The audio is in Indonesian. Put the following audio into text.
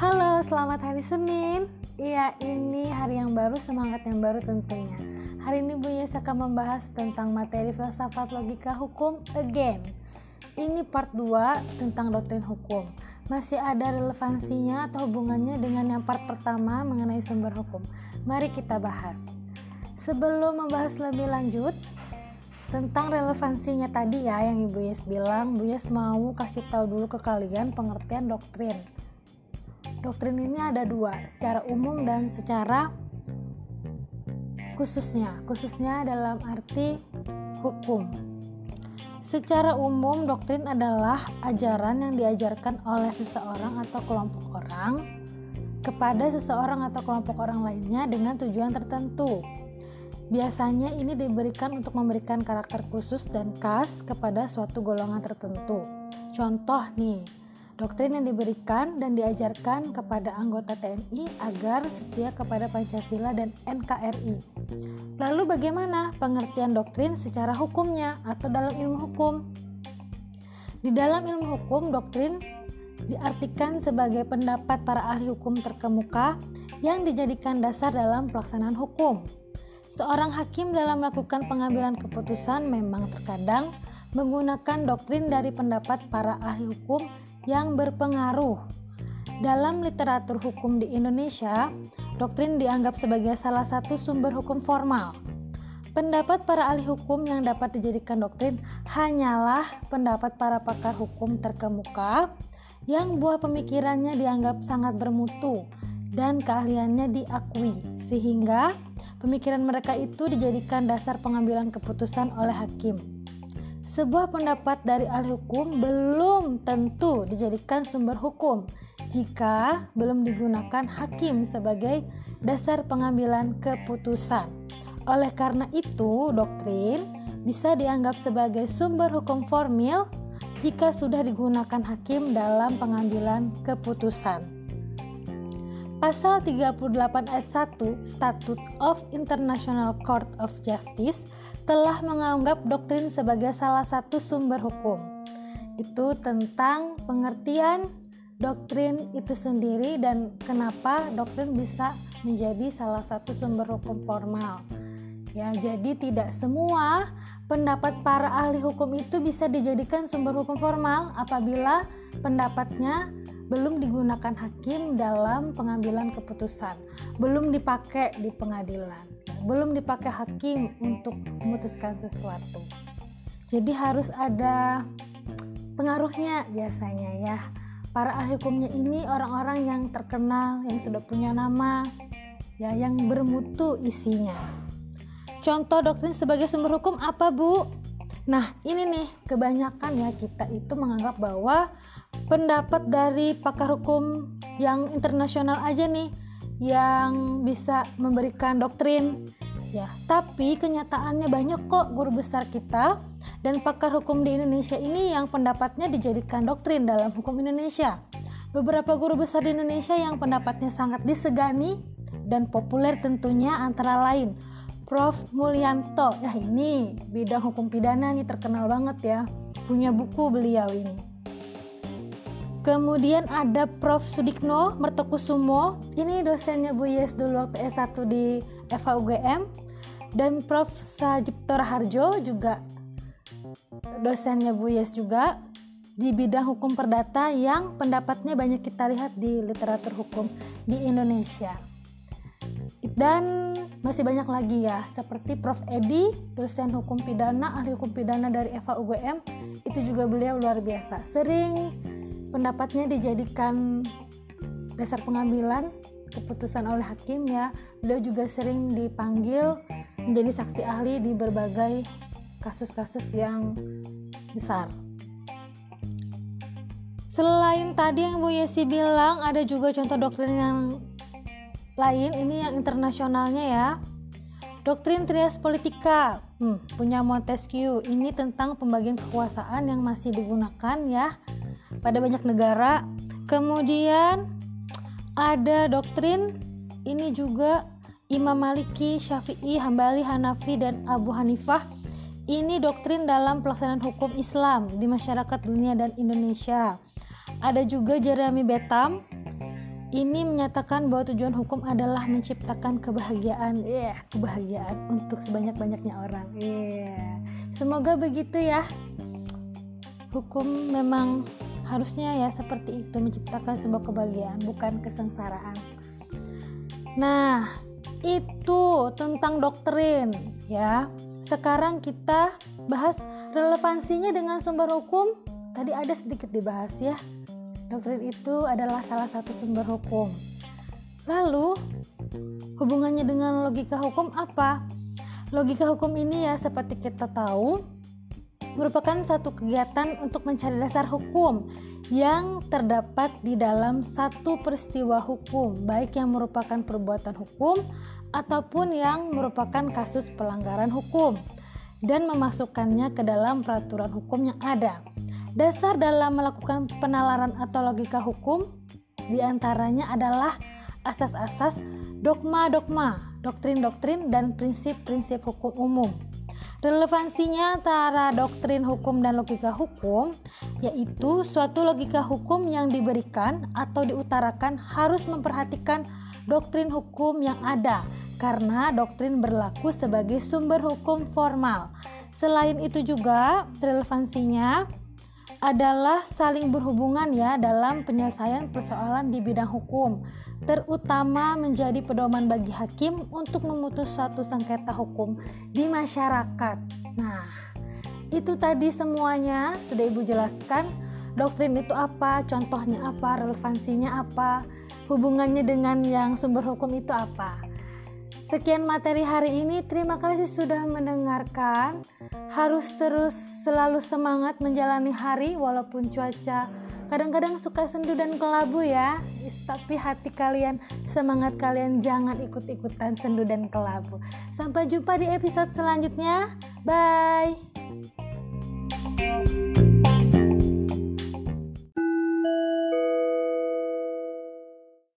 Halo, selamat hari Senin. Iya, ini hari yang baru, semangat yang baru tentunya. Hari ini Bu Yes akan membahas tentang materi filsafat logika hukum again. Ini part 2 tentang doktrin hukum. Masih ada relevansinya atau hubungannya dengan yang part pertama mengenai sumber hukum. Mari kita bahas. Sebelum membahas lebih lanjut, tentang relevansinya tadi ya yang Ibu Yes bilang, Bu Yes mau kasih tahu dulu ke kalian pengertian doktrin. Doktrin ini ada dua, secara umum dan secara khususnya. Khususnya dalam arti hukum. Secara umum, doktrin adalah ajaran yang diajarkan oleh seseorang atau kelompok orang kepada seseorang atau kelompok orang lainnya dengan tujuan tertentu. Biasanya ini diberikan untuk memberikan karakter khusus dan khas kepada suatu golongan tertentu. Contoh nih, Doktrin yang diberikan dan diajarkan kepada anggota TNI agar setia kepada Pancasila dan NKRI. Lalu bagaimana pengertian doktrin secara hukumnya atau dalam ilmu hukum? Di dalam ilmu hukum, doktrin diartikan sebagai pendapat para ahli hukum terkemuka yang dijadikan dasar dalam pelaksanaan hukum. Seorang hakim dalam melakukan pengambilan keputusan memang terkadang menggunakan doktrin dari pendapat para ahli hukum yang berpengaruh. Dalam literatur hukum di Indonesia, doktrin dianggap sebagai salah satu sumber hukum formal. Pendapat para ahli hukum yang dapat dijadikan doktrin hanyalah pendapat para pakar hukum terkemuka yang buah pemikirannya dianggap sangat bermutu dan keahliannya diakui, sehingga pemikiran mereka itu dijadikan dasar pengambilan keputusan oleh hakim sebuah pendapat dari ahli hukum belum tentu dijadikan sumber hukum jika belum digunakan hakim sebagai dasar pengambilan keputusan. Oleh karena itu, doktrin bisa dianggap sebagai sumber hukum formil jika sudah digunakan hakim dalam pengambilan keputusan. Pasal 38 ayat 1 Statute of International Court of Justice telah menganggap doktrin sebagai salah satu sumber hukum. Itu tentang pengertian doktrin itu sendiri dan kenapa doktrin bisa menjadi salah satu sumber hukum formal. Ya, jadi tidak semua pendapat para ahli hukum itu bisa dijadikan sumber hukum formal apabila pendapatnya belum digunakan hakim dalam pengambilan keputusan, belum dipakai di pengadilan belum dipakai hakim untuk memutuskan sesuatu. Jadi harus ada pengaruhnya biasanya ya. Para ahli hukumnya ini orang-orang yang terkenal, yang sudah punya nama, ya yang bermutu isinya. Contoh doktrin sebagai sumber hukum apa, Bu? Nah, ini nih kebanyakan ya kita itu menganggap bahwa pendapat dari pakar hukum yang internasional aja nih yang bisa memberikan doktrin. Ya tapi kenyataannya banyak kok guru besar kita dan pakar hukum di Indonesia ini yang pendapatnya dijadikan doktrin dalam hukum Indonesia. Beberapa guru besar di Indonesia yang pendapatnya sangat disegani dan populer tentunya antara lain Prof. Mulyanto. Ya ini bidang hukum pidana nih terkenal banget ya. Punya buku beliau ini Kemudian ada Prof. Sudikno Mertokusumo, ini dosennya Bu Yes dulu waktu S1 di FHUGM dan Prof. Sajipto Harjo juga dosennya Bu Yes juga di bidang hukum perdata yang pendapatnya banyak kita lihat di literatur hukum di Indonesia. Dan masih banyak lagi ya, seperti Prof. Edi, dosen hukum pidana, ahli hukum pidana dari FHUGM, itu juga beliau luar biasa. Sering pendapatnya dijadikan dasar pengambilan keputusan oleh hakim ya. Beliau juga sering dipanggil menjadi saksi ahli di berbagai kasus-kasus yang besar. Selain tadi yang Bu Yesi bilang ada juga contoh doktrin yang lain. Ini yang internasionalnya ya. Doktrin trias politika. Hmm, punya Montesquieu. Ini tentang pembagian kekuasaan yang masih digunakan ya pada banyak negara. Kemudian ada doktrin ini juga Imam Maliki, Syafi'i, Hambali, Hanafi dan Abu Hanifah Ini doktrin dalam pelaksanaan hukum Islam di masyarakat dunia dan Indonesia. Ada juga Jeremy Bentham. Ini menyatakan bahwa tujuan hukum adalah menciptakan kebahagiaan, ya yeah, kebahagiaan untuk sebanyak-banyaknya orang. Yeah. Semoga begitu ya. Hukum memang harusnya ya seperti itu menciptakan sebuah kebahagiaan, bukan kesengsaraan. Nah, itu tentang doktrin ya. Sekarang kita bahas relevansinya dengan sumber hukum. Tadi ada sedikit dibahas ya. Doktrin itu adalah salah satu sumber hukum. Lalu, hubungannya dengan logika hukum apa? Logika hukum ini ya seperti kita tahu merupakan satu kegiatan untuk mencari dasar hukum yang terdapat di dalam satu peristiwa hukum, baik yang merupakan perbuatan hukum ataupun yang merupakan kasus pelanggaran hukum dan memasukkannya ke dalam peraturan hukum yang ada. Dasar dalam melakukan penalaran atau logika hukum di antaranya adalah asas-asas dogma-dogma, doktrin-doktrin, dan prinsip-prinsip hukum umum. Relevansinya antara doktrin hukum dan logika hukum yaitu suatu logika hukum yang diberikan atau diutarakan harus memperhatikan doktrin hukum yang ada karena doktrin berlaku sebagai sumber hukum formal. Selain itu juga relevansinya adalah saling berhubungan ya dalam penyelesaian persoalan di bidang hukum, terutama menjadi pedoman bagi hakim untuk memutus suatu sengketa hukum di masyarakat. Nah, itu tadi semuanya sudah Ibu jelaskan. Doktrin itu apa, contohnya apa, relevansinya apa, hubungannya dengan yang sumber hukum itu apa. Sekian materi hari ini. Terima kasih sudah mendengarkan. Harus terus selalu semangat menjalani hari walaupun cuaca kadang-kadang suka sendu dan kelabu ya. Tapi hati kalian, semangat kalian jangan ikut-ikutan sendu dan kelabu. Sampai jumpa di episode selanjutnya. Bye.